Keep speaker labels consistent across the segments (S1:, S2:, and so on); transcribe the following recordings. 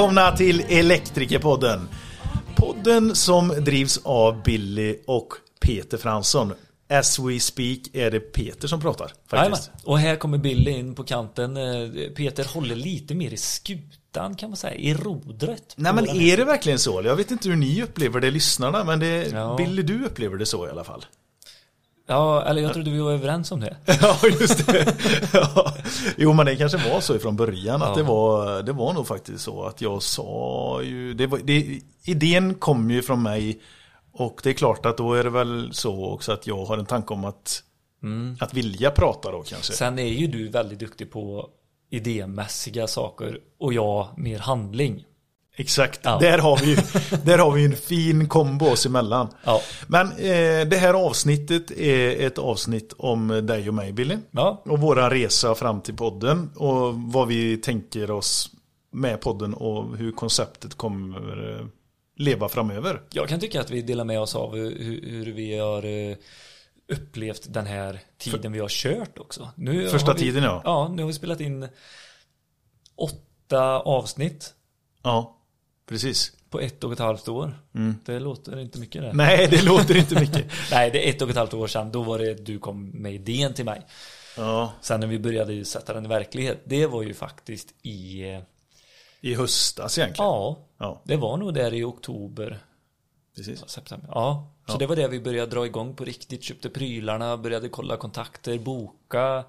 S1: välkomna till Elektrikerpodden. Podden som drivs av Billy och Peter Fransson. As we speak är det Peter som pratar. Faktiskt.
S2: Och här kommer Billy in på kanten. Eh, Peter håller lite mer i skutan kan man säga, i rodret.
S1: Nej men är det verkligen så? Jag vet inte hur ni upplever det lyssnarna men det,
S2: Ja.
S1: Billy du upplever det så i alla fall.
S2: Ja, eller jag trodde vi var överens om det.
S1: Ja, just det. Ja. Jo, men det kanske var så ifrån början att
S2: Ja.
S1: det var det var nog faktiskt så att jag sa ju det var, det, idén kom ju från mig och det är klart att då är det väl så också att jag har en tanke om att att vilja prata då kanske.
S2: Sen är ju du väldigt duktig på idémässiga saker och jag mer handling.
S1: Exakt,
S2: Ja.
S1: där har vi där har vi en fin kombo oss emellan.
S2: Ja.
S1: Men eh, det här avsnittet är ett avsnitt om dig och mig Billy.
S2: Ja,
S1: Och våra resa fram till podden och vad vi tänker oss med podden och hur konceptet kommer eh, leva framöver.
S2: jag kan tycka att vi delar med oss av hur, hur vi har eh, upplevt den här tiden vi har kört också. Nu
S1: Första
S2: vi,
S1: tiden, ja.
S2: Ja, nu har vi spelat in åtta avsnitt
S1: Ja, precis.
S2: på ett och ett halvt år. Det låter inte mycket det.
S1: Mm. Nej, det låter inte mycket.
S2: Nej, det är ett och ett halvt år sedan. Då var det du kom med idén till mig.
S1: Ja,
S2: Sen när vi började sätta den i verklighet. Det var ju faktiskt i... eh,
S1: i höstas egentligen.
S2: Ja,
S1: Ja,
S2: det var nog där i oktober.
S1: precis.
S2: September. Ja, så
S1: Ja.
S2: det var det vi började dra igång på riktigt. Köpte prylarna, började kolla kontakter, boka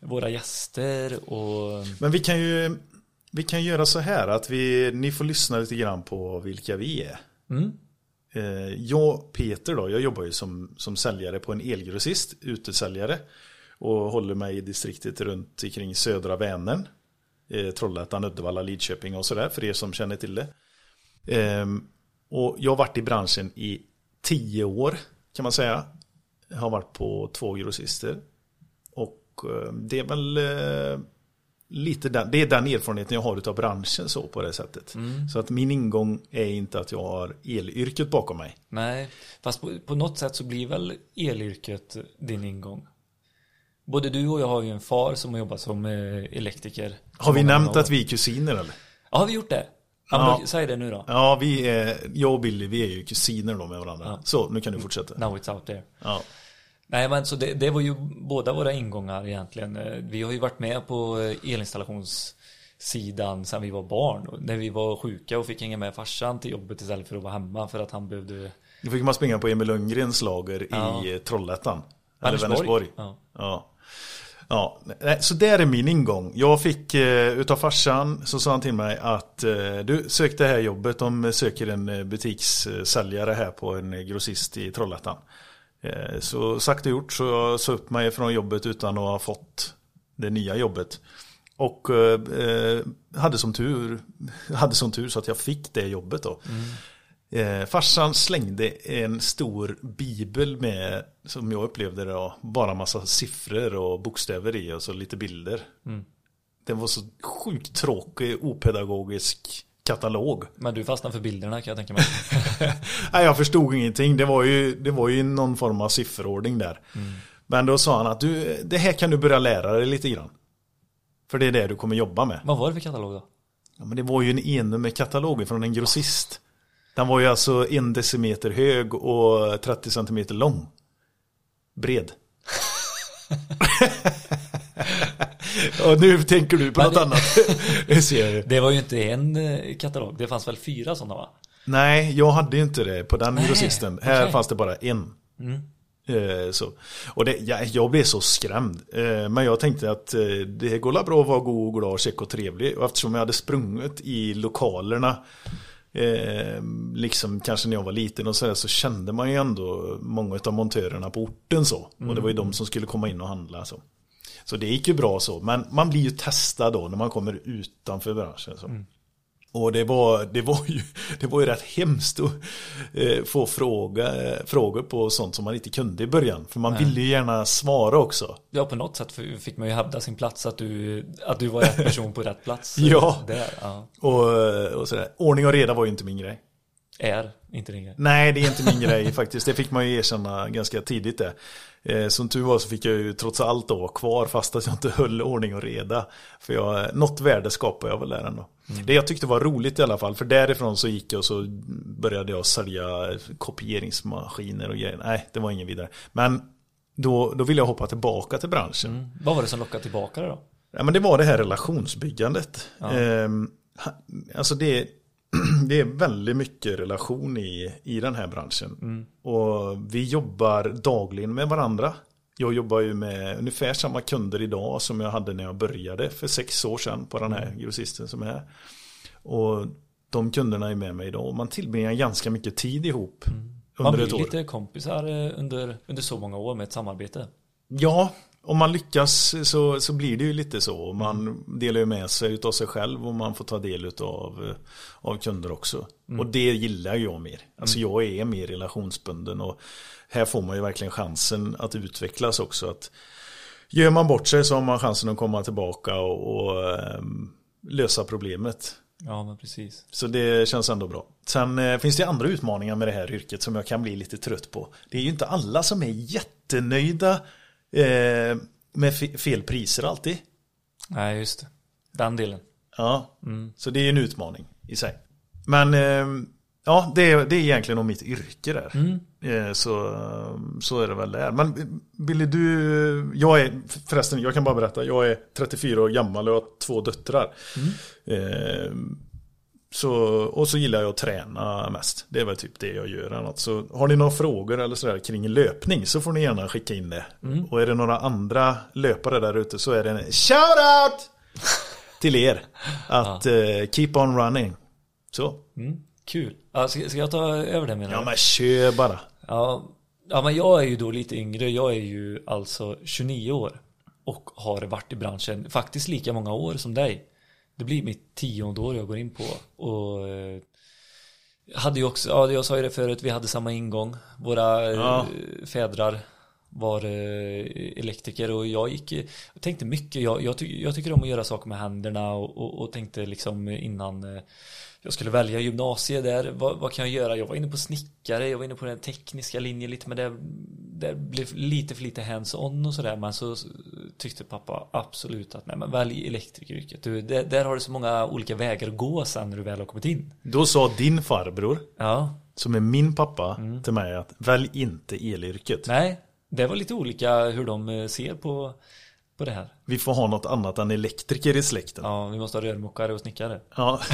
S2: våra gäster och...
S1: Men vi kan ju vi kan göra så här att vi, ni får lyssna lite grann på vilka vi är.
S2: Mm,
S1: Eh, jag, Peter då, jag jobbar ju som, som säljare på en elgrossist, utesäljare. Och håller mig i distriktet runt kring södra Vänern. Eh, Trollhättan, Uddevalla, Lidköping och sådär, för er som känner till det. Ehm, och jag har varit i branschen i tio år, kan man säga. Jag har varit på två grossister. Och eh, det är väl lite den, det är den erfarenheten jag har av branschen så på det sättet. Så att min ingång är inte att jag har elyrket bakom mig.
S2: nej, fast på, på något sätt så blir väl elyrket din ingång. Både du och jag har ju en far som har jobbat som eh, elektriker.
S1: Har vi nämnt
S2: år.
S1: att vi är kusiner eller?
S2: Ja, har vi gjort det? Ja, säg det nu då.
S1: Ja, vi är, jag och Billy, vi är ju kusiner då med varandra.
S2: Ja.
S1: Så, nu kan du fortsätta.
S2: Now it's out there.
S1: Ja,
S2: Nej men så det, det var ju båda våra ingångar egentligen. Eh, Vi har ju varit med på eh, elinstallationssidan sedan vi var barn. Och När vi var sjuka och fick hänga med farsan till jobbet istället för att vara hemma för att han behövde
S1: då fick man springa på Emil Lundgrens lager
S2: Ja.
S1: i eh, Trollhättan. Eller
S2: Vänersborg. Ja.
S1: Ja. Ja, så där är min ingång. Jag fick eh, utav farsan så sa han till mig att eh, du sök det här jobbet. De söker en butikssäljare här på en grossist i Trollhättan. Eh, så sagt och gjort så jag sa upp mig från jobbet utan att ha fått det nya jobbet. Och eh, eh, hade som tur hade som tur så att jag fick det jobbet då. Eh, farsan slängde en stor bibel med, som jag upplevde det då, bara massa siffror och bokstäver i och så lite bilder. Den var så sjukt tråkig, opedagogisk katalog.
S2: Men du fastnade för bilderna kan jag tänka mig.
S1: Nej, jag förstod ingenting. Det var ju, det var ju någon form av sifferordning där. Men då sa han att du, det här kan du börja lära dig lite grann. För det är det du kommer jobba med.
S2: Vad var det för katalog då?
S1: Ja, men det var ju en enummerkatalog från en grossist. Den var ju alltså en decimeter hög och 30 centimeter lång. Bred. och nu tänker du på
S2: Men
S1: något annat. Det ser jag ju.
S2: Det var ju inte en eh, katalog. Det fanns väl fyra sådana va?
S1: Nej, jag hade ju inte det på den grossisten. Här fanns det bara en.
S2: Mm.
S1: Eh, så. Och det, jag, jag blev så skrämd. Eh, men jag tänkte att det går bra att vara god, glad, check och trevlig. Och eftersom jag hade sprungit i lokalerna liksom kanske när jag var liten och så, där, så kände man ju ändå många av montörerna på orten så. Och det var ju de som skulle komma in och handla så. Så det gick ju bra så. Men man blir ju testad då när man kommer utanför branschen. Så. Och det var, det, var ju, det var ju rätt hemskt att eh, få fråga, eh, frågor på sånt som man inte kunde i början. För man ville ju gärna svara också.
S2: Ja, på något sätt fick man ju hävda sin plats att du, att du var rätt person på rätt plats.
S1: Ja.
S2: Där, ja.
S1: Och, och sådär. Ordning och reda var ju inte min grej.
S2: Är inte din grej.
S1: Nej, det är inte min grej faktiskt. Det fick man ju erkänna ganska tidigt det. Eh, som tur var så fick jag ju trots allt då kvar fast att jag inte höll ordning och reda. För jag, något värde skapar jag väl där ändå. Mm. Det jag tyckte var roligt i alla fall, för därifrån så gick jag och så började jag sälja kopieringsmaskiner och grejer. Nej, det var ingen vidare. Men då, då ville jag hoppa tillbaka till branschen. Mm.
S2: Vad var det som lockade tillbaka då?
S1: Ja, men det var det här relationsbyggandet. Ja. Eh, alltså det, det är väldigt mycket relation i, i den här branschen. Mm. Och vi jobbar dagligen med varandra. Jag jobbar ju med ungefär samma kunder idag som jag hade när jag började för sex år sedan på den här mm. grossisten som är här. Och de kunderna är med mig idag och man tillbringar ganska mycket tid ihop. Mm.
S2: Man blir lite kompisar eh, under, under så många år med ett samarbete.
S1: Ja, om man lyckas så, så blir det ju lite så. Man delar ju med sig av sig själv och man får ta del av, av kunder också. Mm. Och det gillar jag mer. Alltså mm. jag är mer relationsbunden och här får man ju verkligen chansen att utvecklas också. Att gör man bort sig så har man chansen att komma tillbaka och, och um, lösa problemet.
S2: Ja, men precis.
S1: Så det känns ändå bra. Sen eh, finns det andra utmaningar med det här yrket som jag kan bli lite trött på. Det är ju inte alla som är jättenöjda eh, med fel priser alltid.
S2: Nej, just det. Den delen.
S1: Ja, mm. så det är en utmaning i sig. Men eh, ja, det är, det är egentligen om mitt yrke där. Mm. Eh, så, så är det väl där. Men Billy, du, jag är, förresten, jag kan bara berätta, jag är 34 år gammal och har två döttrar. Mm. Eh, så, och så gillar jag att träna mest. Det är väl typ det jag gör. Annat. Så har ni några frågor eller sådär kring löpning så får ni gärna skicka in det. Mm. Och är det några andra löpare där ute så är det en shout-out till er. Att ja. uh, keep on running. Så.
S2: Mm. Kul. Ja, ska, ska jag ta över det menar
S1: du? Ja men kör bara.
S2: Ja, ja men jag är ju då lite yngre. Jag är ju alltså 29 år. Och har varit i branschen faktiskt lika många år som dig. Det blir mitt tionde år jag går in på. Och eh, hade ju också, ja jag sa ju det förut, vi hade samma ingång. Våra eh, ja. fädrar var eh, elektriker och jag gick, jag tänkte mycket, jag, jag, ty, jag tycker om att göra saker med händerna och, och, och tänkte liksom innan jag skulle välja gymnasiet där, vad, vad, kan jag göra? Jag var inne på snickare, jag var inne på den tekniska linjen lite men det, det blev lite för lite hands-on och sådär men så tyckte pappa absolut att nej men välj elektrikeryrket. Du, där, där har du så många olika vägar att gå sen när du väl har kommit in.
S1: Då sa din farbror, ja. som är min pappa, mm. till mig att välj inte elyrket.
S2: Nej, det var lite olika hur de eh, ser på på det här.
S1: Vi får ha något annat än elektriker i släkten.
S2: Ja, vi måste ha rörmokare och snickare. Ja.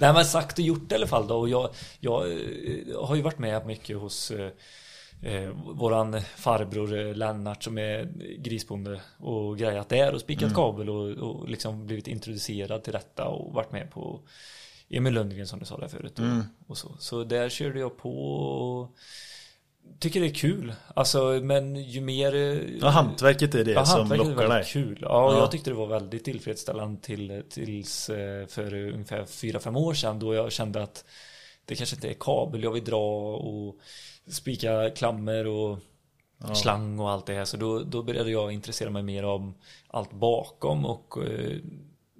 S2: Nej men sagt och gjort i alla fall då. Och jag, jag eh, har ju varit med mycket hos eh, eh våran farbror Lennart som är grisbonde och grejat där och spikat mm. kabel och, och liksom blivit introducerad till detta och varit med på Emil Lundgren som du sa där förut. Mm. Och, och, så. så där körde jag på och tycker det är kul. Alltså, men ju mer...
S1: Ja, hantverket är det ja, som lockar dig.
S2: kul. Ja, ja, jag tyckte det var väldigt tillfredsställande till, tills eh, för ungefär 4-5 år sedan då jag kände att det kanske inte är kabel jag vill dra och spika klammer och ja. slang och allt det här. Så då, då började jag intressera mig mer om allt bakom och eh,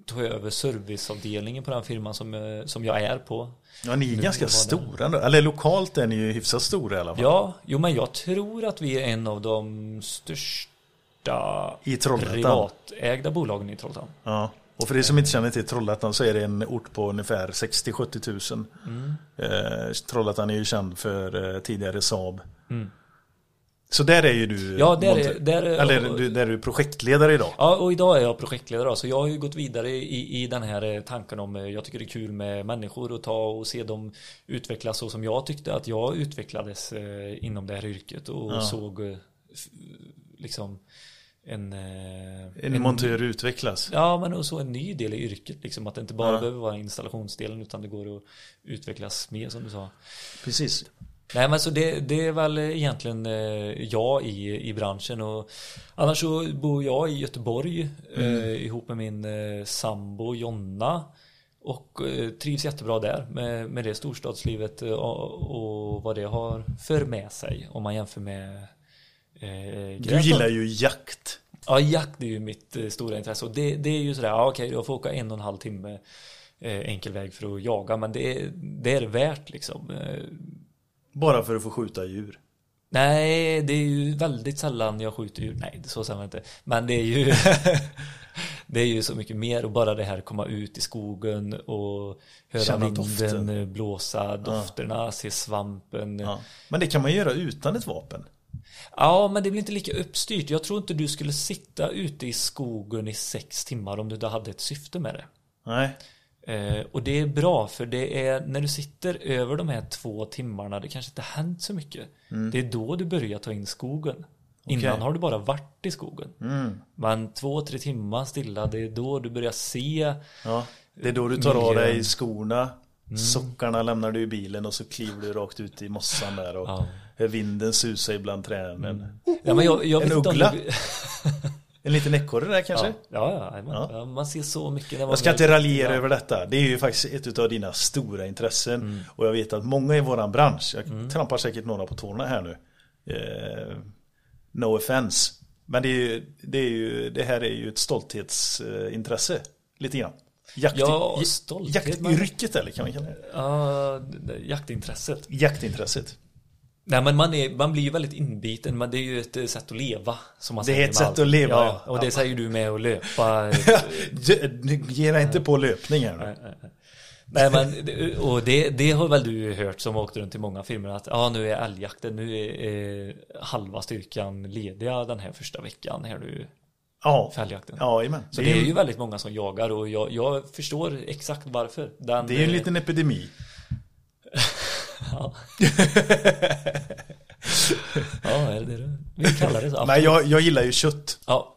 S2: tog över serviceavdelningen på den firman som, eh, som jag är på.
S1: Ja, ni är nu ganska stora ändå. Eller lokalt är ni ju hyfsat stora i alla fall.
S2: Ja, jo men jag tror att vi är en av de största
S1: I
S2: privatägda bolagen i Trollhättan.
S1: Ja. Och för er som inte känner till Trollhättan så är det en ort på ungefär 60-70 000. Mm. Eh, Trollhättan är ju känd för eh, tidigare Saab. Mm. Så där är ju du,
S2: ja, där är, där är,
S1: eller du, där är du projektledare idag.
S2: Ja, och idag är jag projektledare. Så jag har ju gått vidare i, i den här eh, tanken om, eh, jag tycker det är kul med människor och ta och se dem utvecklas så som jag tyckte att jag utvecklades eh, inom det här yrket och ja. såg liksom en,
S1: en, en montör utvecklas.
S2: Ja, men och så en ny del i yrket. Liksom, att det inte bara ja. behöver vara installationsdelen utan det går att utvecklas mer som du sa.
S1: Precis.
S2: Nej men så det, det är väl egentligen eh, jag i, i branschen och annars så bor jag i Göteborg mm. eh, ihop med min eh, sambo Jonna och eh, trivs jättebra där med, med det storstadslivet och, och vad det har för med sig om man jämför med
S1: eh, Du gillar ju jakt.
S2: Ja, jakt är ju mitt eh, stora intresse och det, det är ju sådär, ja, okej, jag får åka en och en halv timme eh, enkel väg för att jaga. Men det är det, är det värt liksom.
S1: Bara för att få skjuta djur.
S2: Nej, det är ju väldigt sällan jag skjuter djur. Nej, så säger man inte. Men det är ju Det är ju så mycket mer och bara det här komma ut i skogen och höra
S1: Känna
S2: vinden
S1: doften.
S2: blåsa, dofterna, se svampen.
S1: Ja. Men det kan man göra utan ett vapen.
S2: Ja, men det blir inte lika uppstyrt. Jag tror inte du skulle sitta ute i skogen i sex timmar om du inte hade ett syfte med det.
S1: Nej.
S2: Eh, och det är bra för det är när du sitter över de här två timmarna det kanske inte hänt så mycket. Det är då du börjar ta in skogen. Innan har du bara varit i skogen. Men två, tre timmar stilla det är då du börjar se
S1: Ja. Det är då du tar av
S2: Miljön.
S1: dig skorna. Sockarna lämnar du i bilen och så kliver du rakt ut i mossan där och
S2: Ja.
S1: vinden susa ibland träden.
S2: Ja, men jag, jag
S1: En uggla?
S2: du-
S1: En liten ekorre där kanske?
S2: Ja, ja, ja, man, ser så mycket. När man
S1: Jag ska inte raljera över detta. Det är ju faktiskt ett av dina stora intressen.
S2: Mm.
S1: Och jag vet att många i våran bransch, jag trampar säkert några på tårna här nu. Eh, no offense. Men det, är ju, det, är ju, det här är ju ett stolthetsintresse. Lite grann. Jakt,
S2: Ja, stolthet,
S1: Jaktyrket eller kan man kalla det?
S2: Det- jaktintresset.
S1: Jaktintresset.
S2: Nej men man, är, man blir ju väldigt inbiten, men det är ju ett eh, sätt att leva. Som man
S1: Det är
S2: säger
S1: ett
S2: med
S1: sätt att leva,
S2: Ja,
S1: ja.
S2: och det
S1: Ja.
S2: säger du med att löpa.
S1: Ge- dig inte på löpning här nu.
S2: Nej men, det- och det, det har väl du hört som åkt runt i många filmer att ja nu är älgjakten, nu är eh, halva styrkan lediga den här första veckan här nu
S1: Ja,
S2: för älgjakten.
S1: ja amen.
S2: Så det är ju väldigt många som jagar och jag, jag förstår exakt varför. Den,
S1: det är ju en
S2: eh,
S1: liten epidemi.
S2: Ja. ja, är det det du vill kalla det så?
S1: Men jag, jag gillar ju kött.
S2: Ja,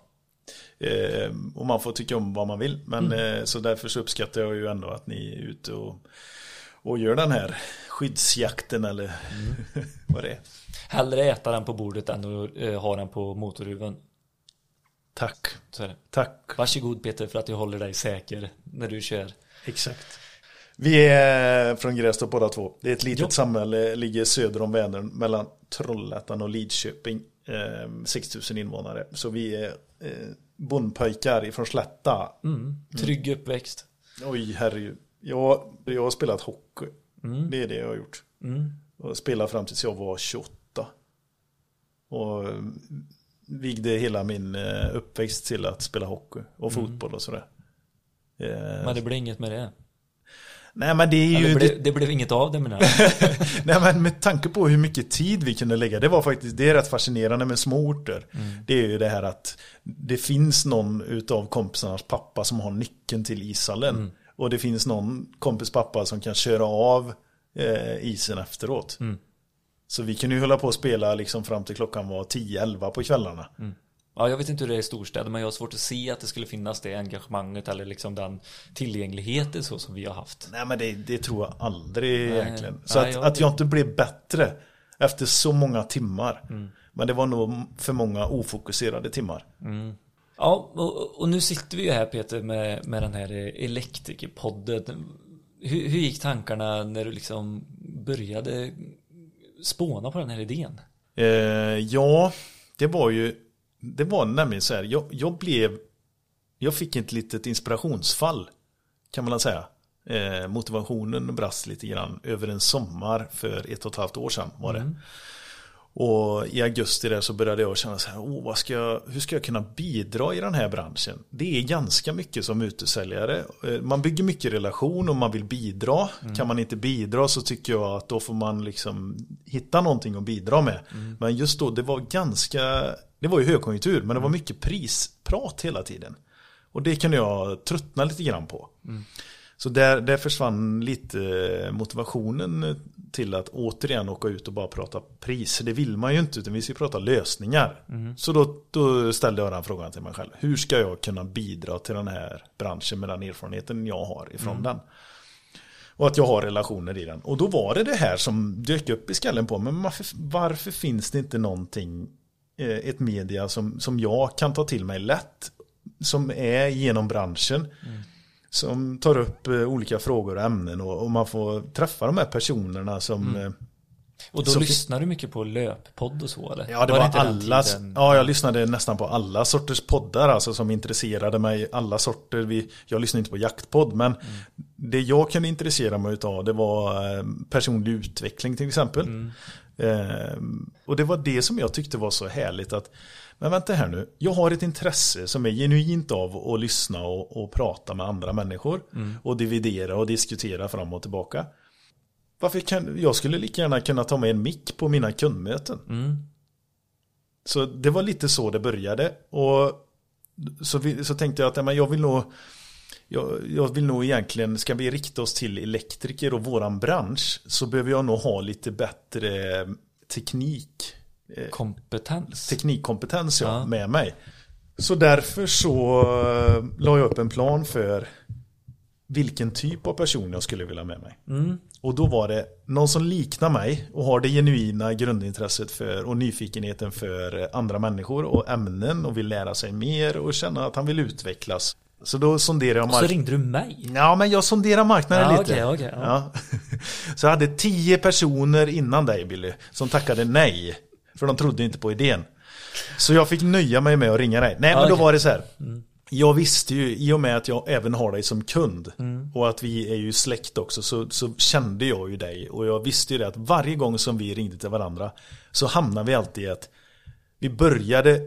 S1: Eh, och man får tycka om vad man vill. Men
S2: Mm.
S1: eh, så därför så uppskattar jag ju ändå att ni är ute och, och gör den här skyddsjakten eller
S2: Mm.
S1: vad det är.
S2: hellre äta den på bordet än att eh, ha den på motorhuven.
S1: Tack.
S2: Så är det.
S1: Tack.
S2: Varsågod Peter för att du håller dig säker när du kör.
S1: Exakt. Vi är från Grästorp båda två. Det är ett litet
S2: Jo.
S1: samhälle, ligger söder om Vänern mellan Trollhättan och Lidköping. Eh, 6000 invånare. Så vi är eh, bondpojkar ifrån Slätta.
S2: Mm. Trygg uppväxt.
S1: Oj, herregud. Jag, jag har spelat hockey.
S2: Mm.
S1: Det är det jag har gjort.
S2: Mm.
S1: Och spelade fram tills jag var 28. Och eh, vigde hela min eh, uppväxt till att spela hockey och fotboll och sådär. Eh,
S2: Men det blev inget med det.
S1: Nej men det är ju... Det,
S2: blev, det blev inget av det menar
S1: nej men med tanke på hur mycket tid vi kunde lägga. Det var faktiskt, det är rätt fascinerande med små orter. Det är ju det här att det finns någon utav kompisarnas pappa som har nyckeln till ishallen. Och det finns någon kompis pappa som kan köra av eh, isen efteråt. Så vi kunde ju hålla på och spela liksom fram till klockan var 10-11 på kvällarna.
S2: Ja, jag vet inte hur det är i storstäder, men jag har svårt att se att det skulle finnas det engagemanget eller liksom den tillgängligheten så som vi har haft.
S1: Nej men det, det tror jag aldrig
S2: Nej.
S1: egentligen. Så
S2: Nej,
S1: att,
S2: jag-
S1: att jag inte blev bättre efter så många timmar.
S2: Mm.
S1: Men det var nog för många ofokuserade timmar.
S2: Ja, och, och nu sitter vi ju här Peter med, med den här elektrikerpodden. Hur, hur gick tankarna när du liksom började spåna på den här idén?
S1: Eh, ja, det var ju det var nämligen så här jag, jag blev Jag fick ett litet inspirationsfall Kan man väl säga. Eh, Motivationen brast lite grann Över en sommar för ett och ett halvt år sedan var det. Mm. Och i augusti där så började jag känna så här, oh, vad ska jag, hur ska jag kunna bidra i den här branschen? Det är ganska mycket som utesäljare. Eh, Man bygger mycket relation och man vill bidra. Kan man inte bidra så tycker jag att då får man liksom hitta någonting att bidra med. Men just då, det var ganska, det var ju högkonjunktur, men det var mycket prisprat hela tiden. Och det kunde jag tröttna lite grann på. Så där, där försvann lite motivationen till att återigen åka ut och bara prata pris. Det vill man ju inte utan vi ska prata lösningar. Så då, då ställde jag den frågan till mig själv. Hur ska jag kunna bidra till den här branschen med den erfarenheten jag har ifrån den? Och att jag har relationer i den. Och då var det det här som dök upp i skallen på mig. Men varför, varför finns det inte någonting, eh, ett media som, som jag kan ta till mig lätt? Som är genom branschen. Som tar upp eh, olika frågor och ämnen och, och man får träffa de här personerna som eh,
S2: Och då
S1: Så-
S2: lyssnar du mycket på löppodd och så eller?
S1: Ja, det var,
S2: inte den
S1: alla. Ja, jag lyssnade nästan på alla sorters poddar alltså som intresserade mig. Alla sorter. Vi, jag lyssnade inte på jaktpodd, men det jag kunde intressera mig av det var eh, personlig utveckling till exempel.
S2: Mm.
S1: Eh, och det var det som jag tyckte var så härligt att men vänta här nu, jag har ett intresse som är genuint av att lyssna och, och prata med andra människor.
S2: Mm.
S1: Och dividera och diskutera fram och tillbaka. Varför kan, jag skulle lika gärna kunna ta med en mick på mina kundmöten.
S2: Mm.
S1: Så det var lite så det började. Och så, så tänkte jag att men jag vill nog jag, jag, vill nog egentligen, ska vi rikta oss till elektriker och våran bransch så behöver jag nog ha lite bättre teknik. eh,
S2: Kompetens.
S1: Teknikkompetens ja,
S2: Ja.
S1: med mig. Så därför så eh, la jag upp en plan för vilken typ av person jag skulle vilja ha med mig.
S2: Mm.
S1: Och då var det någon som liknar mig och har det genuina grundintresset för och nyfikenheten för andra människor och ämnen och vill lära sig mer och känna att han vill utvecklas. Så då sonderade jag
S2: Och så
S1: marknaden.
S2: ringde du mig.
S1: Ja, men jag sonderar marknaden
S2: Ja,
S1: lite.
S2: okej, okej, ja.
S1: ja. Så jag hade tio personer innan dig Billy som tackade nej. För de trodde inte på idén. Så jag fick nöja mig med att ringa dig. Nej, men
S2: Ja,
S1: då var det så här. Jag visste ju, i och med att jag även har dig som kund
S2: Mm.
S1: och att vi är ju släkt också så, så kände jag ju dig och jag visste ju det att varje gång som vi ringde till varandra så hamnade vi alltid i att vi började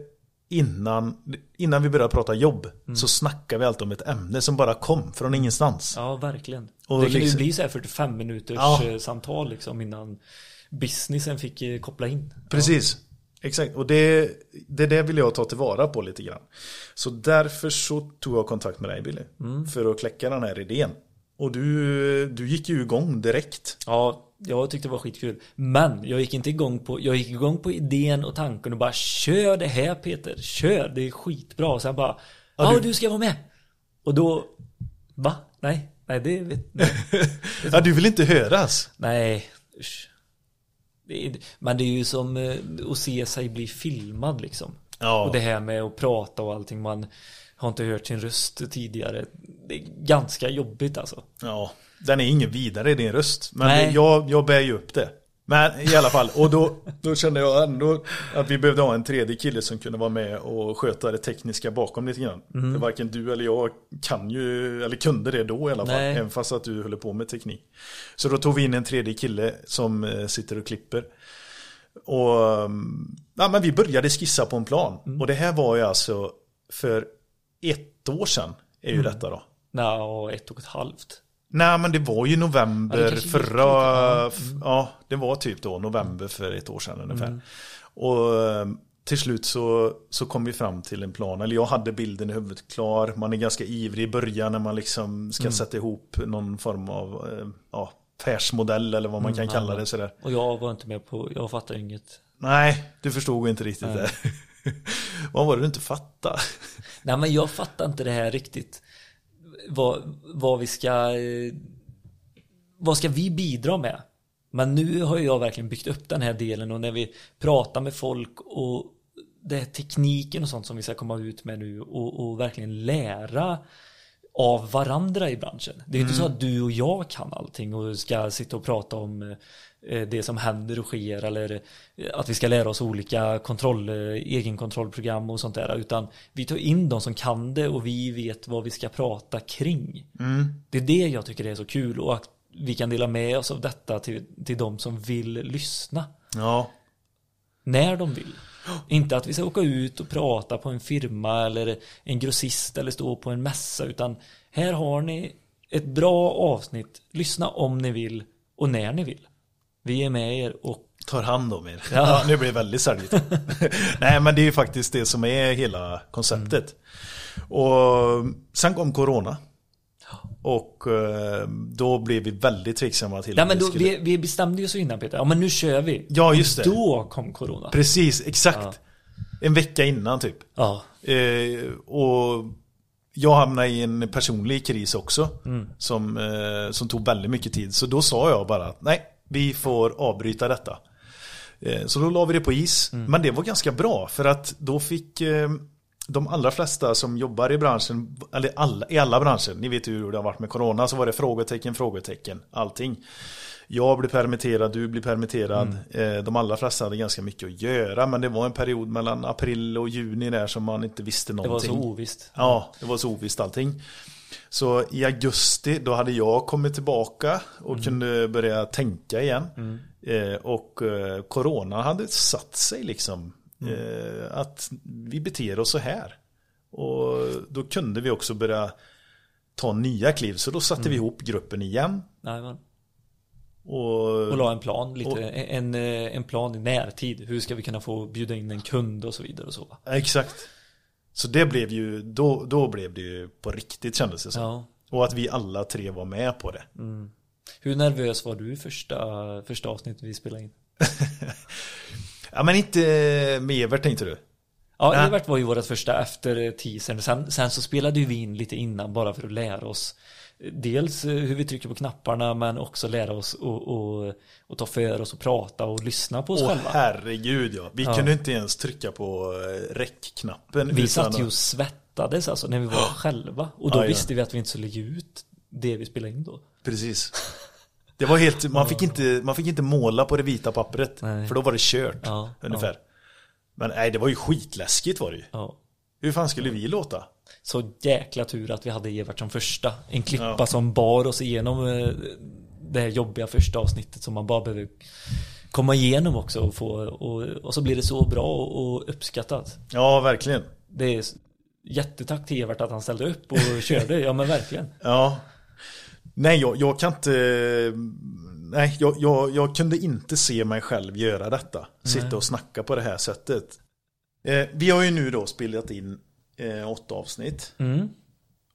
S1: innan, innan vi började prata jobb
S2: Mm.
S1: så snackade vi alltid om ett ämne som bara kom från ingenstans.
S2: Ja, verkligen.
S1: Och
S2: det kunde ju
S1: liksom-
S2: bli så här 45 minuters
S1: Ja.
S2: eh, samtal liksom innan businessen fick eh, koppla in.
S1: Precis. Exakt, och det, det där vill jag ta tillvara på lite grann. Så därför så tog jag kontakt med dig Billy.
S2: Mm.
S1: För att kläcka den här idén. Och du, du gick ju igång direkt.
S2: Ja, jag tyckte det var skitkul. Men jag gick inte igång på, jag gick igång på idén och tanken och bara kör det här Peter, kör, det är skitbra. Och sen bara, ja
S1: du-
S2: du... ska vara med. Och då, va? Nej, nej det vet nej.
S1: Ja, du vill inte höras.
S2: nej. usch. Det är, men det är ju som eh, att se sig bli filmad liksom.
S1: Ja.
S2: Och det här med att prata och allting, man har inte hört sin röst tidigare. Det är ganska jobbigt alltså.
S1: Ja, den är ingen vidare i din röst. Men
S2: Nej.
S1: jag, jag bär ju upp det. Men i alla fall, och då, då kände jag ändå att vi behövde ha en tredje kille som kunde vara med och sköta det tekniska bakom lite grann.
S2: Mm.
S1: För varken du eller jag kan ju, eller kunde det då i alla fall.
S2: Nej.
S1: Även fast att du höll på med teknik. Så då tog vi in en tredje kille som eh, sitter och klipper. Och mm, ja, men vi började skissa på en plan.
S2: Mm.
S1: Och det här var ju alltså för ett år sedan är
S2: Mm.
S1: ju detta då.
S2: Nej, och ett och ett halvt.
S1: Nej men det var ju november
S2: Ja,
S1: förra,
S2: ja.
S1: det var typ då november för ett år sedan ungefär.
S2: Mm.
S1: Och eh, till slut så, så kom vi fram till en plan, eller jag hade bilden i huvudet klar, man är ganska ivrig i början när man liksom ska
S2: Mm.
S1: sätta ihop någon form av eh, ja, affärsmodell eller vad man kan
S2: Mm,
S1: kalla
S2: ja.
S1: det sådär.
S2: Och jag var inte med på, jag fattar inget.
S1: Nej, du förstod inte riktigt
S2: Nej.
S1: det. vad var det du inte fattade?
S2: Nej men jag fattar inte det här riktigt. Vad, vad vi ska... Eh, vad ska vi bidra med? Men nu har jag verkligen byggt upp den här delen och när vi pratar med folk och det är tekniken och sånt som vi ska komma ut med nu och, och verkligen lära av varandra i branschen. Det är inte så att du och jag kan allting och ska sitta och prata om eh, det som händer och sker eller eh, att vi ska lära oss olika kontroll, eh, egenkontrollprogram och sånt där utan vi tar in de som kan det och vi vet vad vi ska prata kring. Det är det jag tycker är så kul och att vi kan dela med oss av detta till, till de som vill lyssna
S1: Ja,
S2: när de vill. Inte att vi ska åka ut och prata på en firma eller en grossist eller stå på en mässa utan här har ni ett bra avsnitt. Lyssna om ni vill och när ni vill. Vi är med er och
S1: tar hand om er.
S2: Ja.
S1: Ja. nu blir det väldigt säljigt. Nej men det är ju faktiskt det som är hela konceptet. Och sen kom corona. Och eh, då blev vi väldigt tveksamma till
S2: Ja men
S1: vi
S2: då,
S1: skulle-
S2: vi, vi bestämde ju så innan Peter. Ja men nu kör vi.
S1: Ja just det.
S2: Då kom corona.
S1: Precis, exakt. En vecka innan typ.
S2: Ja.
S1: Eh, och jag hamnade i en personlig kris också. Som, eh, som tog väldigt mycket tid. Så då sa jag bara att nej, vi får avbryta detta. Eh, så då la vi det på is. Men det var ganska bra för att då fick eh, de allra flesta som jobbar i branschen, eller alla, i alla branscher, ni vet ju hur det har varit med corona, så var det frågetecken, frågetecken, allting. Jag blir permitterad, du blir permitterad. Eh, De allra flesta hade ganska mycket att göra, men det var en period mellan april och juni där som man inte visste
S2: Det var
S1: någonting.
S2: så ovisst.
S1: Ja, det var så ovisst allting. Så i augusti då hade jag kommit tillbaka och
S2: Mm.
S1: kunde börja tänka igen. Eh, och eh, corona hade satt sig liksom.
S2: Mm.
S1: Eh, att vi beter oss så här. Och då kunde vi också börja ta nya kliv. Så då satte vi
S2: Mm.
S1: ihop gruppen igen.
S2: Men,
S1: Och,
S2: och la en plan, lite,
S1: Och-
S2: en, eh, en plan i närtid. Hur ska vi kunna få bjuda in en kund och så vidare och så.
S1: Exakt. Så det blev ju, då, då blev det ju på riktigt kändes det som.
S2: Ja.
S1: Och att vi alla tre var med på det.
S2: Hur nervös var du första, första avsnittet vi spelade in?
S1: Ja men inte med Evert tänkte du?
S2: Ja,
S1: Nej.
S2: Evert var ju vårt första efter teasern. Sen, sen så spelade ju vi in lite innan bara för att lära oss Dels eh, hur vi trycker på knapparna men också lära oss och, och, och ta för oss och prata och lyssna på oss
S1: Åh
S2: själva.
S1: herregud ja. Vi
S2: Ja.
S1: kunde inte ens trycka på eh, räckknappen.
S2: Vi satt ju och svettades alltså när vi var själva. Och då
S1: ja.
S2: visste vi att vi inte skulle lägga ut det vi spelade in då.
S1: Precis. Det var helt, man fick inte, man fick inte måla på det vita pappret.
S2: Nej.
S1: För då var det kört.
S2: Ja,
S1: ungefär. Men nej, det var ju skitläskigt var det ju.
S2: Ja.
S1: Hur fan skulle vi låta?
S2: Så jäkla tur att vi hade Evert som första. En klippa
S1: Ja.
S2: som bar oss igenom eh, det här jobbiga första avsnittet som man bara behöver komma igenom också och få och, och så blir det så bra och uppskattat.
S1: Ja, verkligen.
S2: Det är jättetack till Evert att han ställde upp och körde. Ja men verkligen.
S1: Ja. Nej, jag, jag kan inte... Nej, jag, jag, jag kunde inte se mig själv göra detta. Sitta och snacka på det här sättet. Eh, vi har ju nu då spelat in eh, åtta avsnitt.
S2: Mm.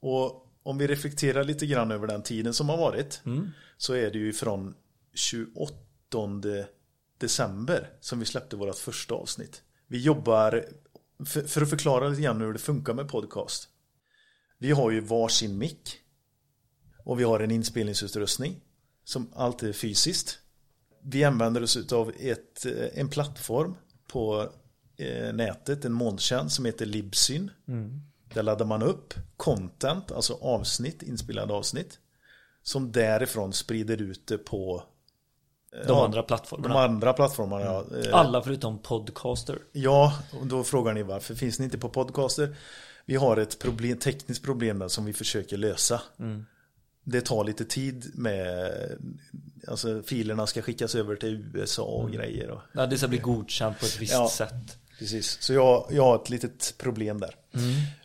S1: Och om vi reflekterar lite grann över den tiden som har varit.
S2: Mm.
S1: Så är det ju från 28 december som vi släppte vårt första avsnitt. Vi jobbar, för, för att förklara lite grann hur det funkar med podcast. Vi har ju varsin mick. Och vi har en inspelningsutrustning. Som alltid är fysiskt. Vi använder oss av ett, eh, en plattform på eh, nätet, en molntjänst som heter Libsyn. Där laddar man upp content, alltså avsnitt, inspelade avsnitt. Som därifrån sprider ut det på
S2: De
S1: ja,
S2: andra
S1: de
S2: plattformarna.
S1: andra plattformarna. ja. Eh,
S2: Alla förutom Podcaster.
S1: Ja, och då frågar ni varför finns ni inte på podcaster? Vi har ett problem, tekniskt problem där som vi försöker lösa. Det tar lite tid med, alltså filerna ska skickas över till USA och grejer. Och,
S2: Ja, det ska bli godkänt på ett visst
S1: Ja.
S2: sätt.
S1: precis, så jag, jag har ett litet problem där.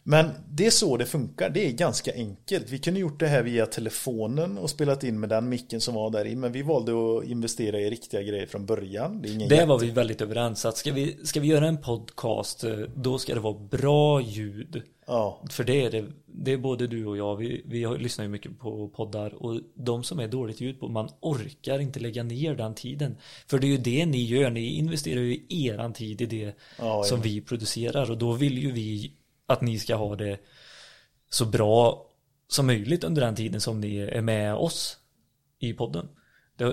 S1: Men det är så det funkar, det är ganska enkelt. Vi kunde gjort det här via telefonen och spelat in med den micken som var där i. Men vi valde att investera i riktiga grejer från början. Det
S2: Det var vi väldigt överens att ska vi, ska vi göra en podcast eh, då ska det vara bra ljud.
S1: Ja,
S2: För det är det, det är både du och jag, vi, vi lyssnar ju mycket på poddar och de som är dåligt ljud på, man orkar inte lägga ner den tiden. För det är ju det ni gör, ni investerar ju eran tid i det
S1: Ja,
S2: som vi producerar och då vill ju vi att ni ska ha det så bra som möjligt under den tiden som ni är med oss i podden.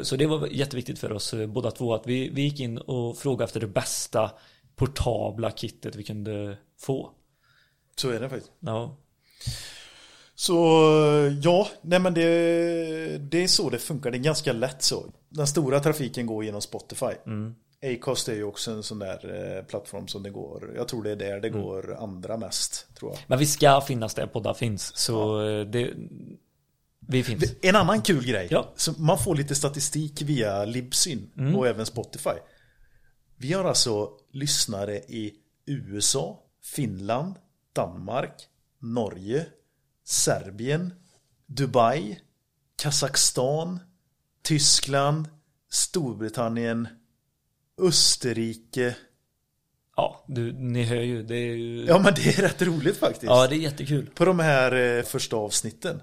S2: Så det var jätteviktigt för oss eh, båda två att vi, vi gick in och frågade efter det bästa portabla kittet vi kunde få.
S1: så är det faktiskt.
S2: Ja,
S1: Så ja, nej men det, det är så det funkar. Det är ganska lätt så. Den stora trafiken går genom Spotify. Acast är ju också en sån där eh, plattform som det går. Jag tror det är där det går andra mest. Tror jag.
S2: Men vi ska finnas där poddar finns. Så eh, det, vi finns.
S1: En annan kul grej.
S2: Ja.
S1: Så man får lite statistik via Libsyn och även Spotify. Vi har alltså lyssnare i USA, Finland, Danmark, Norge, Serbien, Dubai, Kazakstan, Tyskland, Storbritannien, Österrike.
S2: Ja, du, ni hör ju. Det är ju...
S1: Ja men det är rätt roligt faktiskt.
S2: Ja, det är jättekul.
S1: På de här eh, första avsnitten.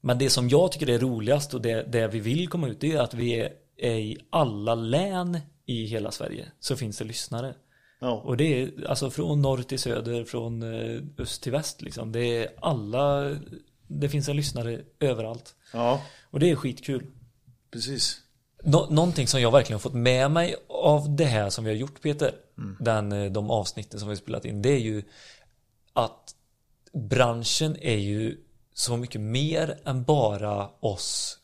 S2: Men det som jag tycker är roligast och det, det vi vill komma ut det är att vi är, är i alla län i hela Sverige. Så finns det lyssnare.
S1: Ja.
S2: Och det är alltså från norr till söder, från eh, öst till väst liksom. Det är alla, det finns en lyssnare överallt.
S1: ja,
S2: Och det är skitkul.
S1: precis.
S2: Nå någonting som jag verkligen har fått med mig av det här som vi har gjort Peter, den, eh, de avsnitten som vi har spelat in, det är ju att branschen är ju så mycket mer än bara oss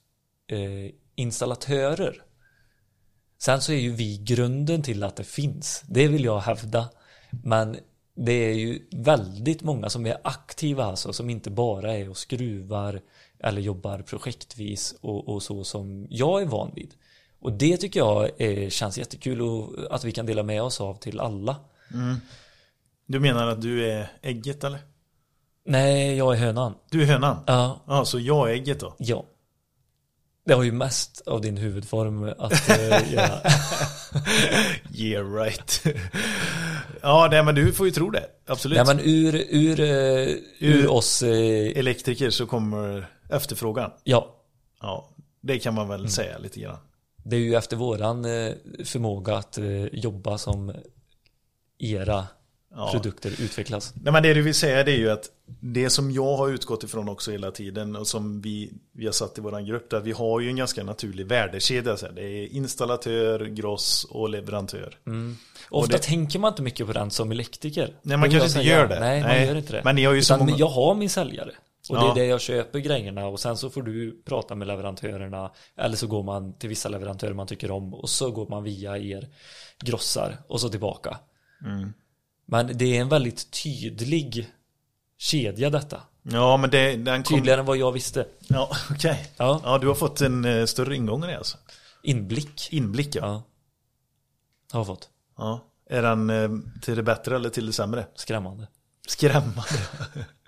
S2: eh, installatörer. Sen så är ju vi grunden till att det finns. Det vill jag hävda. Men det är ju väldigt många som är aktiva alltså som inte bara är och skruvar eller jobbar projektvis och, och så som jag är van vid. Och det tycker jag är, känns jättekul och att vi kan dela med oss av till alla.
S1: Du menar att du är ägget eller?
S2: Nej, jag är hönan.
S1: Du är hönan?
S2: Ja,
S1: Ja, så jag är ägget då?
S2: ja. Det har ju mest av din huvudform att eh, göra.
S1: Yeah right. ja, nej, men du får ju tro det. Absolut.
S2: Nej men ur, ur, eh, ur oss, eh,
S1: Elektriker så kommer efterfrågan.
S2: ja.
S1: Ja, det kan man väl
S2: Mm.
S1: säga lite grann.
S2: Det är ju efter våran eh, förmåga att eh, jobba som era
S1: Ja.
S2: produkter utvecklas.
S1: Nej, men det du vill säga det är ju att det som jag har utgått ifrån också hela tiden och som vi, vi har satt i våran grupp där vi har ju en ganska naturlig värdekedja. Så här. Det är installatör, gross och leverantör.
S2: Ofta
S1: det-
S2: tänker man inte mycket på den som elektriker.
S1: Nej, man kanske inte
S2: säga.
S1: gör det.
S2: Nej, man
S1: Nej.
S2: gör inte det.
S1: Men ni har ju så många-
S2: jag har min säljare. Och det är det jag köper grejerna och sen så får du prata med leverantörerna eller så går man till vissa leverantörer man tycker om och så går man via er grossar och så tillbaka.
S1: Mm.
S2: Men det är en väldigt tydlig kedja detta.
S1: Ja, men det, den kom...
S2: Tydligare än vad jag visste.
S1: Ja, okej.
S2: Ja.
S1: Ja, du har fått en eh, större ingång i det alltså.
S2: Inblick.
S1: Inblick ja.
S2: Ja. Har jag fått.
S1: ja. Är den eh, till det bättre eller till det sämre?
S2: Skrämmande.
S1: Skrämmande.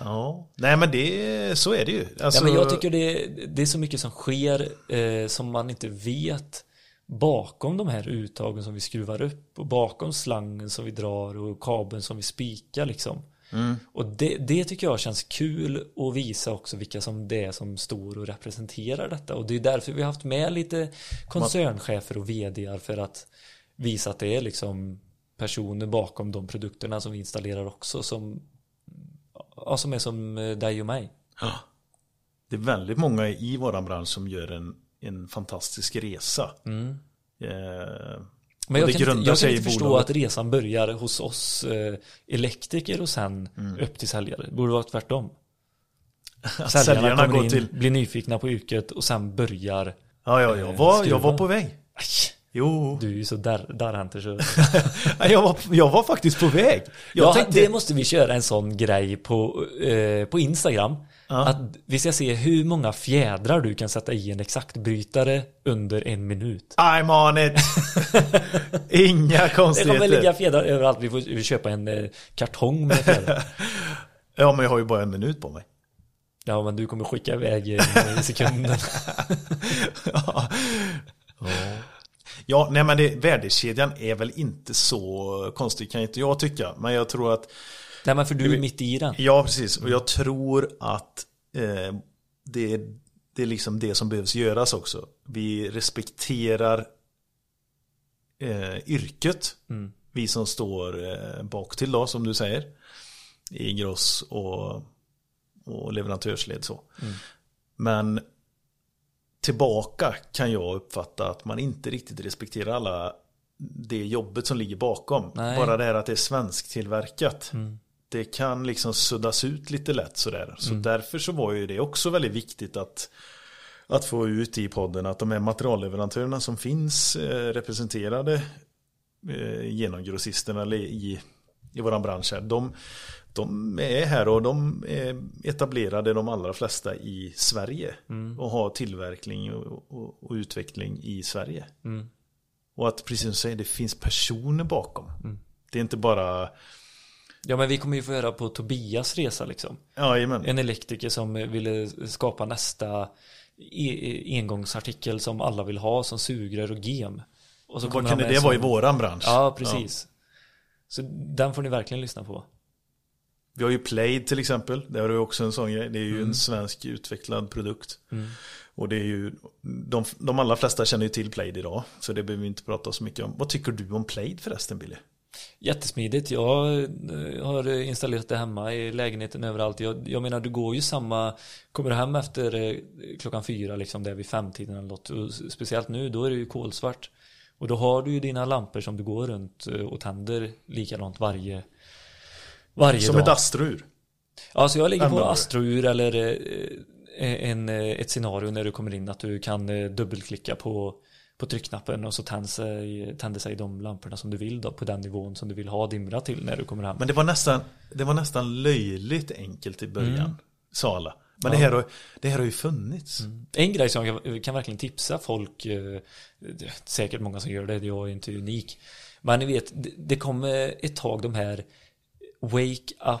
S1: ja, nej men det, så är det ju. Alltså,
S2: Ja, men jag tycker det, det är så mycket som sker eh, som man inte vet bakom de här uttagen som vi skruvar upp och bakom slangen som vi drar och kabeln som vi spikar liksom.
S1: Mm.
S2: Och det, det tycker jag känns kul att visa också vilka som det är som står och representerar detta. Och det är därför vi har haft med lite koncernchefer och vdar för att visa att det är liksom personer bakom de produkterna som vi installerar också som, ja, som är som eh, dig och mig.
S1: Ja. Det är väldigt många i våran bransch som gör en, en fantastisk resa.
S2: Mm.
S1: Eh,
S2: Men jag kan, inte, jag kan inte förstå att resan börjar hos oss eh, elektriker och sen
S1: Mm.
S2: upp till säljare. Det borde vara tvärtom.
S1: att
S2: Säljarna,
S1: säljarna
S2: kommer
S1: går
S2: in,
S1: till...
S2: blir nyfikna på yrket och sen börjar
S1: Ja, ja, jag var, jag var på väg.
S2: Aj,
S1: Jo,
S2: Du är ju så där, så
S1: jag var, jag var faktiskt på väg. Jag
S2: ja,
S1: tänkte...
S2: Det måste vi köra en sån grej på, eh, på Instagram
S1: Ja.
S2: Att vi ska se hur många fjädrar du kan sätta i en exaktbrytare under en minut
S1: I'm on it! Inga
S2: Det
S1: konstigheter.
S2: kommer ligga fjädrar överallt, vi får köpa en eh, kartong med fjädrar
S1: Ja, men jag har ju bara en minut på mig.
S2: Ja men du kommer skicka iväg i sekunden
S1: ja. Ja, nej men det, värdekedjan är väl inte så konstig kan inte jag tycka. Men jag tror att,
S2: Nej men för du är mitt i den
S1: ja precis, och jag tror att eh, det, det är liksom det som behövs göras också. Vi respekterar eh, yrket.
S2: Mm.
S1: Vi som står eh, bak till då, som du säger. I gross och, och leverantörsled så.
S2: Mm.
S1: Men tillbaka kan jag uppfatta att man inte riktigt respekterar alla det jobbet som ligger bakom.
S2: Nej.
S1: Bara det här att det är svensktillverkat.
S2: Mm.
S1: Det kan liksom suddas ut lite lätt sådär. Så därför så var ju det också väldigt viktigt att, att få ut i podden att de här materialleverantörerna som finns eh, representerade eh, genom grossisterna eller i, i våran bransch här. De, de är här och de är etablerade de allra flesta i Sverige. Och har tillverkning och, och, och utveckling i Sverige.
S2: Mm.
S1: Och att precis som du säger, det finns personer bakom. Det är inte bara,
S2: Ja men vi kommer ju få höra på Tobias resa liksom
S1: ja.
S2: En elektriker som ville skapa nästa e- engångsartikel som alla vill ha som sugrör och gem och så
S1: Vad kunde det vara i
S2: som-
S1: våran bransch?
S2: Ja precis Så den får ni verkligen lyssna på
S1: Vi har ju Plaid till exempel. Det har du också en sån grej. Det är ju
S2: Mm.
S1: en svensk utvecklad produkt. Och det är ju, de, de allra flesta känner ju till Plaid idag. Så det behöver vi inte prata så mycket om. Vad tycker du om Plaid förresten Billy?
S2: Jättesmidigt. Jag eh, har installerat det hemma i lägenheten överallt. Jag, jag menar, du går ju samma... Kommer du hem efter eh, klockan fyra, liksom där vid femtiden eller något. Och speciellt nu, då är det ju kolsvart. Och då har du ju dina lampor som du går runt eh, och tänder likadant varje, varje
S1: Som
S2: dag.
S1: ett astrur.
S2: Ja, så jag ligger på? Astrour eller eh, en, eh, ett scenario när du kommer in att du kan eh, dubbelklicka på, på tryckknappen och så tänder sig, tänder sig de lamporna som du vill då på den nivån som du vill ha dimra till när du kommer hem.
S1: Men det var nästan, det var nästan löjligt enkelt i början,
S2: Mm.
S1: sa alla. Men
S2: Ja.
S1: det, här har, det här har ju funnits.
S2: En grej som jag kan, kan verkligen tipsa folk, eh, säkert många som gör det, jag är inte unik. Men ni vet, det, det kommer ett tag de här Wake Up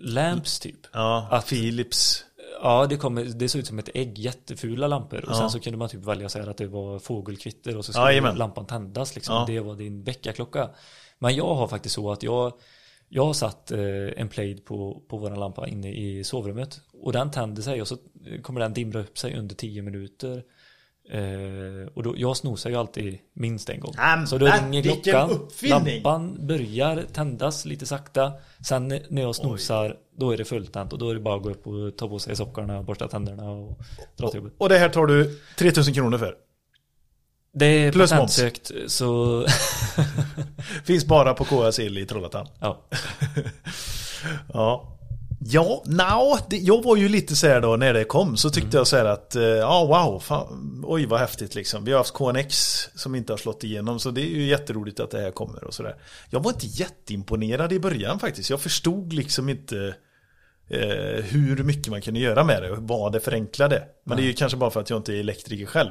S2: Lamps typ.
S1: Ja,
S2: Att-
S1: Philips.
S2: Ja, det, kommer, det såg ut som ett ägg, jättefula lampor. Och
S1: Ja.
S2: sen så kunde man typ välja så här att det var fågelkvitter och så
S1: Ja,
S2: skulle
S1: jajamän.
S2: lampan tändas liksom.
S1: Ja.
S2: Det var din väckarklocka. Men jag har faktiskt så att jag, jag har satt eh, en plaid på, på våran lampa inne i sovrummet. Och den tänder sig och så kommer den dimra upp sig under 10 minuter. Eh, och då, jag snosar ju alltid minst en gång.
S1: Nämen,
S2: så då ringer klockan,
S1: uppfinning!
S2: lampan börjar tändas lite sakta. Sen när jag snosar, då är det fulltänt och då är det bara att gå upp och ta på sig sockorna, borsta tänderna och dra till jobbet.
S1: Och det här tar du 3000 kronor för.
S2: Det är
S1: Plus
S2: patentsökt så
S1: Finns bara på KS El i Trollhättan.
S2: ja.
S1: Ja. Ja, no, det, jag var ju lite så här då när det kom så tyckte jag så här att eh, ja wow, fan, oj vad häftigt liksom. Vi har haft KNX som inte har slått igenom så det är ju jätteroligt att det här kommer och sådär. Jag var inte jätteimponerad i början faktiskt. Jag förstod liksom inte eh, hur mycket man kunde göra med det och vad det förenklade. Men det är ju kanske bara för att jag inte är elektriker själv.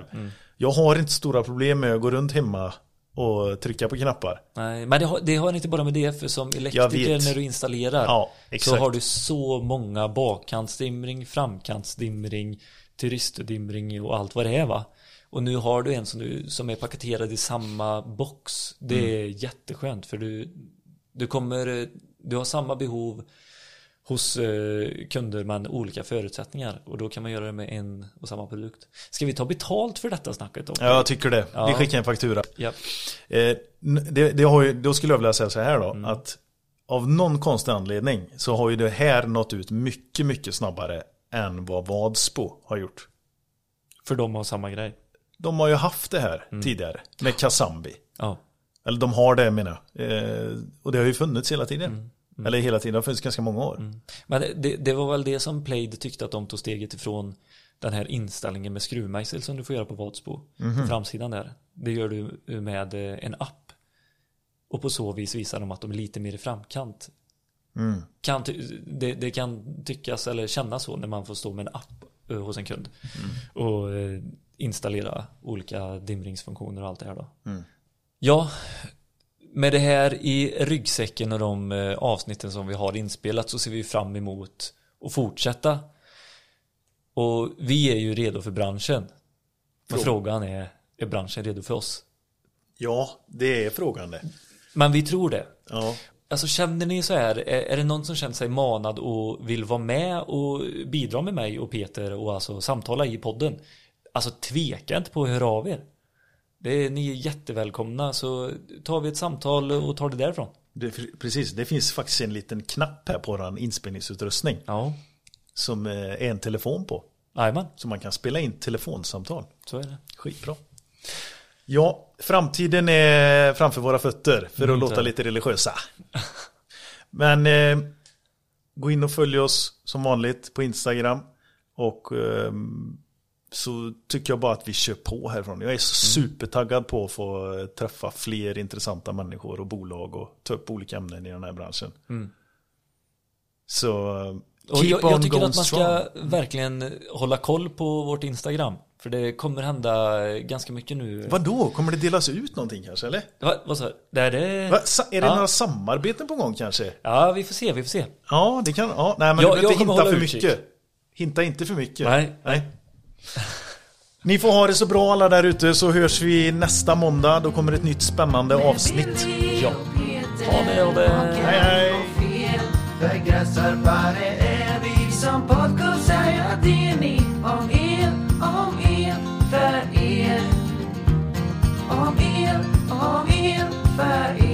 S1: Jag har inte stora problem med att gå runt hemma och trycka på knappar.
S2: Nej, men det har, det har inte bara med det för som elektriker när du installerar
S1: Ja,
S2: så har du så många bakkantsdimring, framkantsdimring, turistdimring och allt vad det är va. Och nu har du en som, du, som är paketerad i samma box. Det
S1: Mm.
S2: är jätteskönt för du, du kommer, du har samma behov hos eh, kunder men olika förutsättningar och då kan man göra det med en och samma produkt. Ska vi ta betalt för detta snacket då?
S1: Ja, jag tycker det.
S2: Ja.
S1: Vi skickar en faktura.
S2: Ja.
S1: Eh, det, det har ju, då skulle jag vilja säga så här då.
S2: Mm.
S1: Att av någon konstig anledning så har ju det här nått ut mycket, mycket snabbare än vad Vadsbo har gjort.
S2: För de har samma grej.
S1: De har ju haft det här
S2: Mm.
S1: tidigare med Kasambi.
S2: Ja.
S1: Eller de har det menar jag. Eh, och det har ju funnits hela tiden.
S2: Mm.
S1: Eller hela tiden, det har funnits ganska många år.
S2: Men det- det, var väl det som Plaid tyckte att de tog steget ifrån den här inställningen med skruvmejsel som du får göra på Vadsbo. På framsidan där. Det gör du med eh, en app. Och på så vis visar de att de är lite mer i framkant.
S1: Mm.
S2: Kan det, det kan tyckas eller kännas så när man får stå med en app eh, hos en kund. Och eh, installera olika dimringsfunktioner och allt det här då.
S1: Mm.
S2: Ja, med det här i ryggsäcken och de eh, avsnitten som vi har inspelat så ser vi fram emot att fortsätta. Och vi är ju redo för branschen. Men
S1: Frå-
S2: frågan är, är branschen redo för oss?
S1: Ja, det är frågan det.
S2: Men vi tror det.
S1: Ja.
S2: Alltså känner ni så här, är, är det någon som känner sig manad och vill vara med och bidra med mig och Peter och alltså samtala i podden? Alltså tveka inte på att höra av er. Det är, ni är jättevälkomna så tar vi ett samtal och tar det därifrån.
S1: Det, precis, det finns faktiskt en liten knapp här på vår inspelningsutrustning.
S2: Ja,
S1: Som eh, är en telefon på.
S2: jajamän,
S1: Så man kan spela in telefonsamtal.
S2: så är det.
S1: Skitbra. Ja, framtiden är framför våra fötter för att
S2: Mm,
S1: låta lite religiösa. Men eh, gå in och följ oss som vanligt på Instagram. Och eh, så tycker jag bara att vi kör på härifrån. Jag är
S2: Mm.
S1: supertaggad på att få träffa fler intressanta människor och bolag och ta upp olika ämnen i den här branschen.
S2: Mm.
S1: Så
S2: Och jag, jag tycker att man
S1: strong.
S2: ska verkligen hålla koll på vårt Instagram. För det kommer hända ganska mycket nu.
S1: Vadå? Kommer det delas ut någonting kanske eller?
S2: Va, vad sa du? Är det...
S1: Va? Sa- Är det
S2: Ja.
S1: några samarbeten på gång kanske?
S2: Ja, vi får se, vi får se.
S1: Ja, det kan, ja, nej men
S2: Jag-
S1: du behöver inte hinta för
S2: utkik.
S1: mycket. Hinta inte för mycket.
S2: Nej.
S1: nej. Ni får ha det så bra alla där ute så hörs vi nästa måndag. Då kommer ett nytt spännande avsnitt.
S2: Ja. Ha det, ha det.
S1: Hej, hej.
S3: Om el, om el för er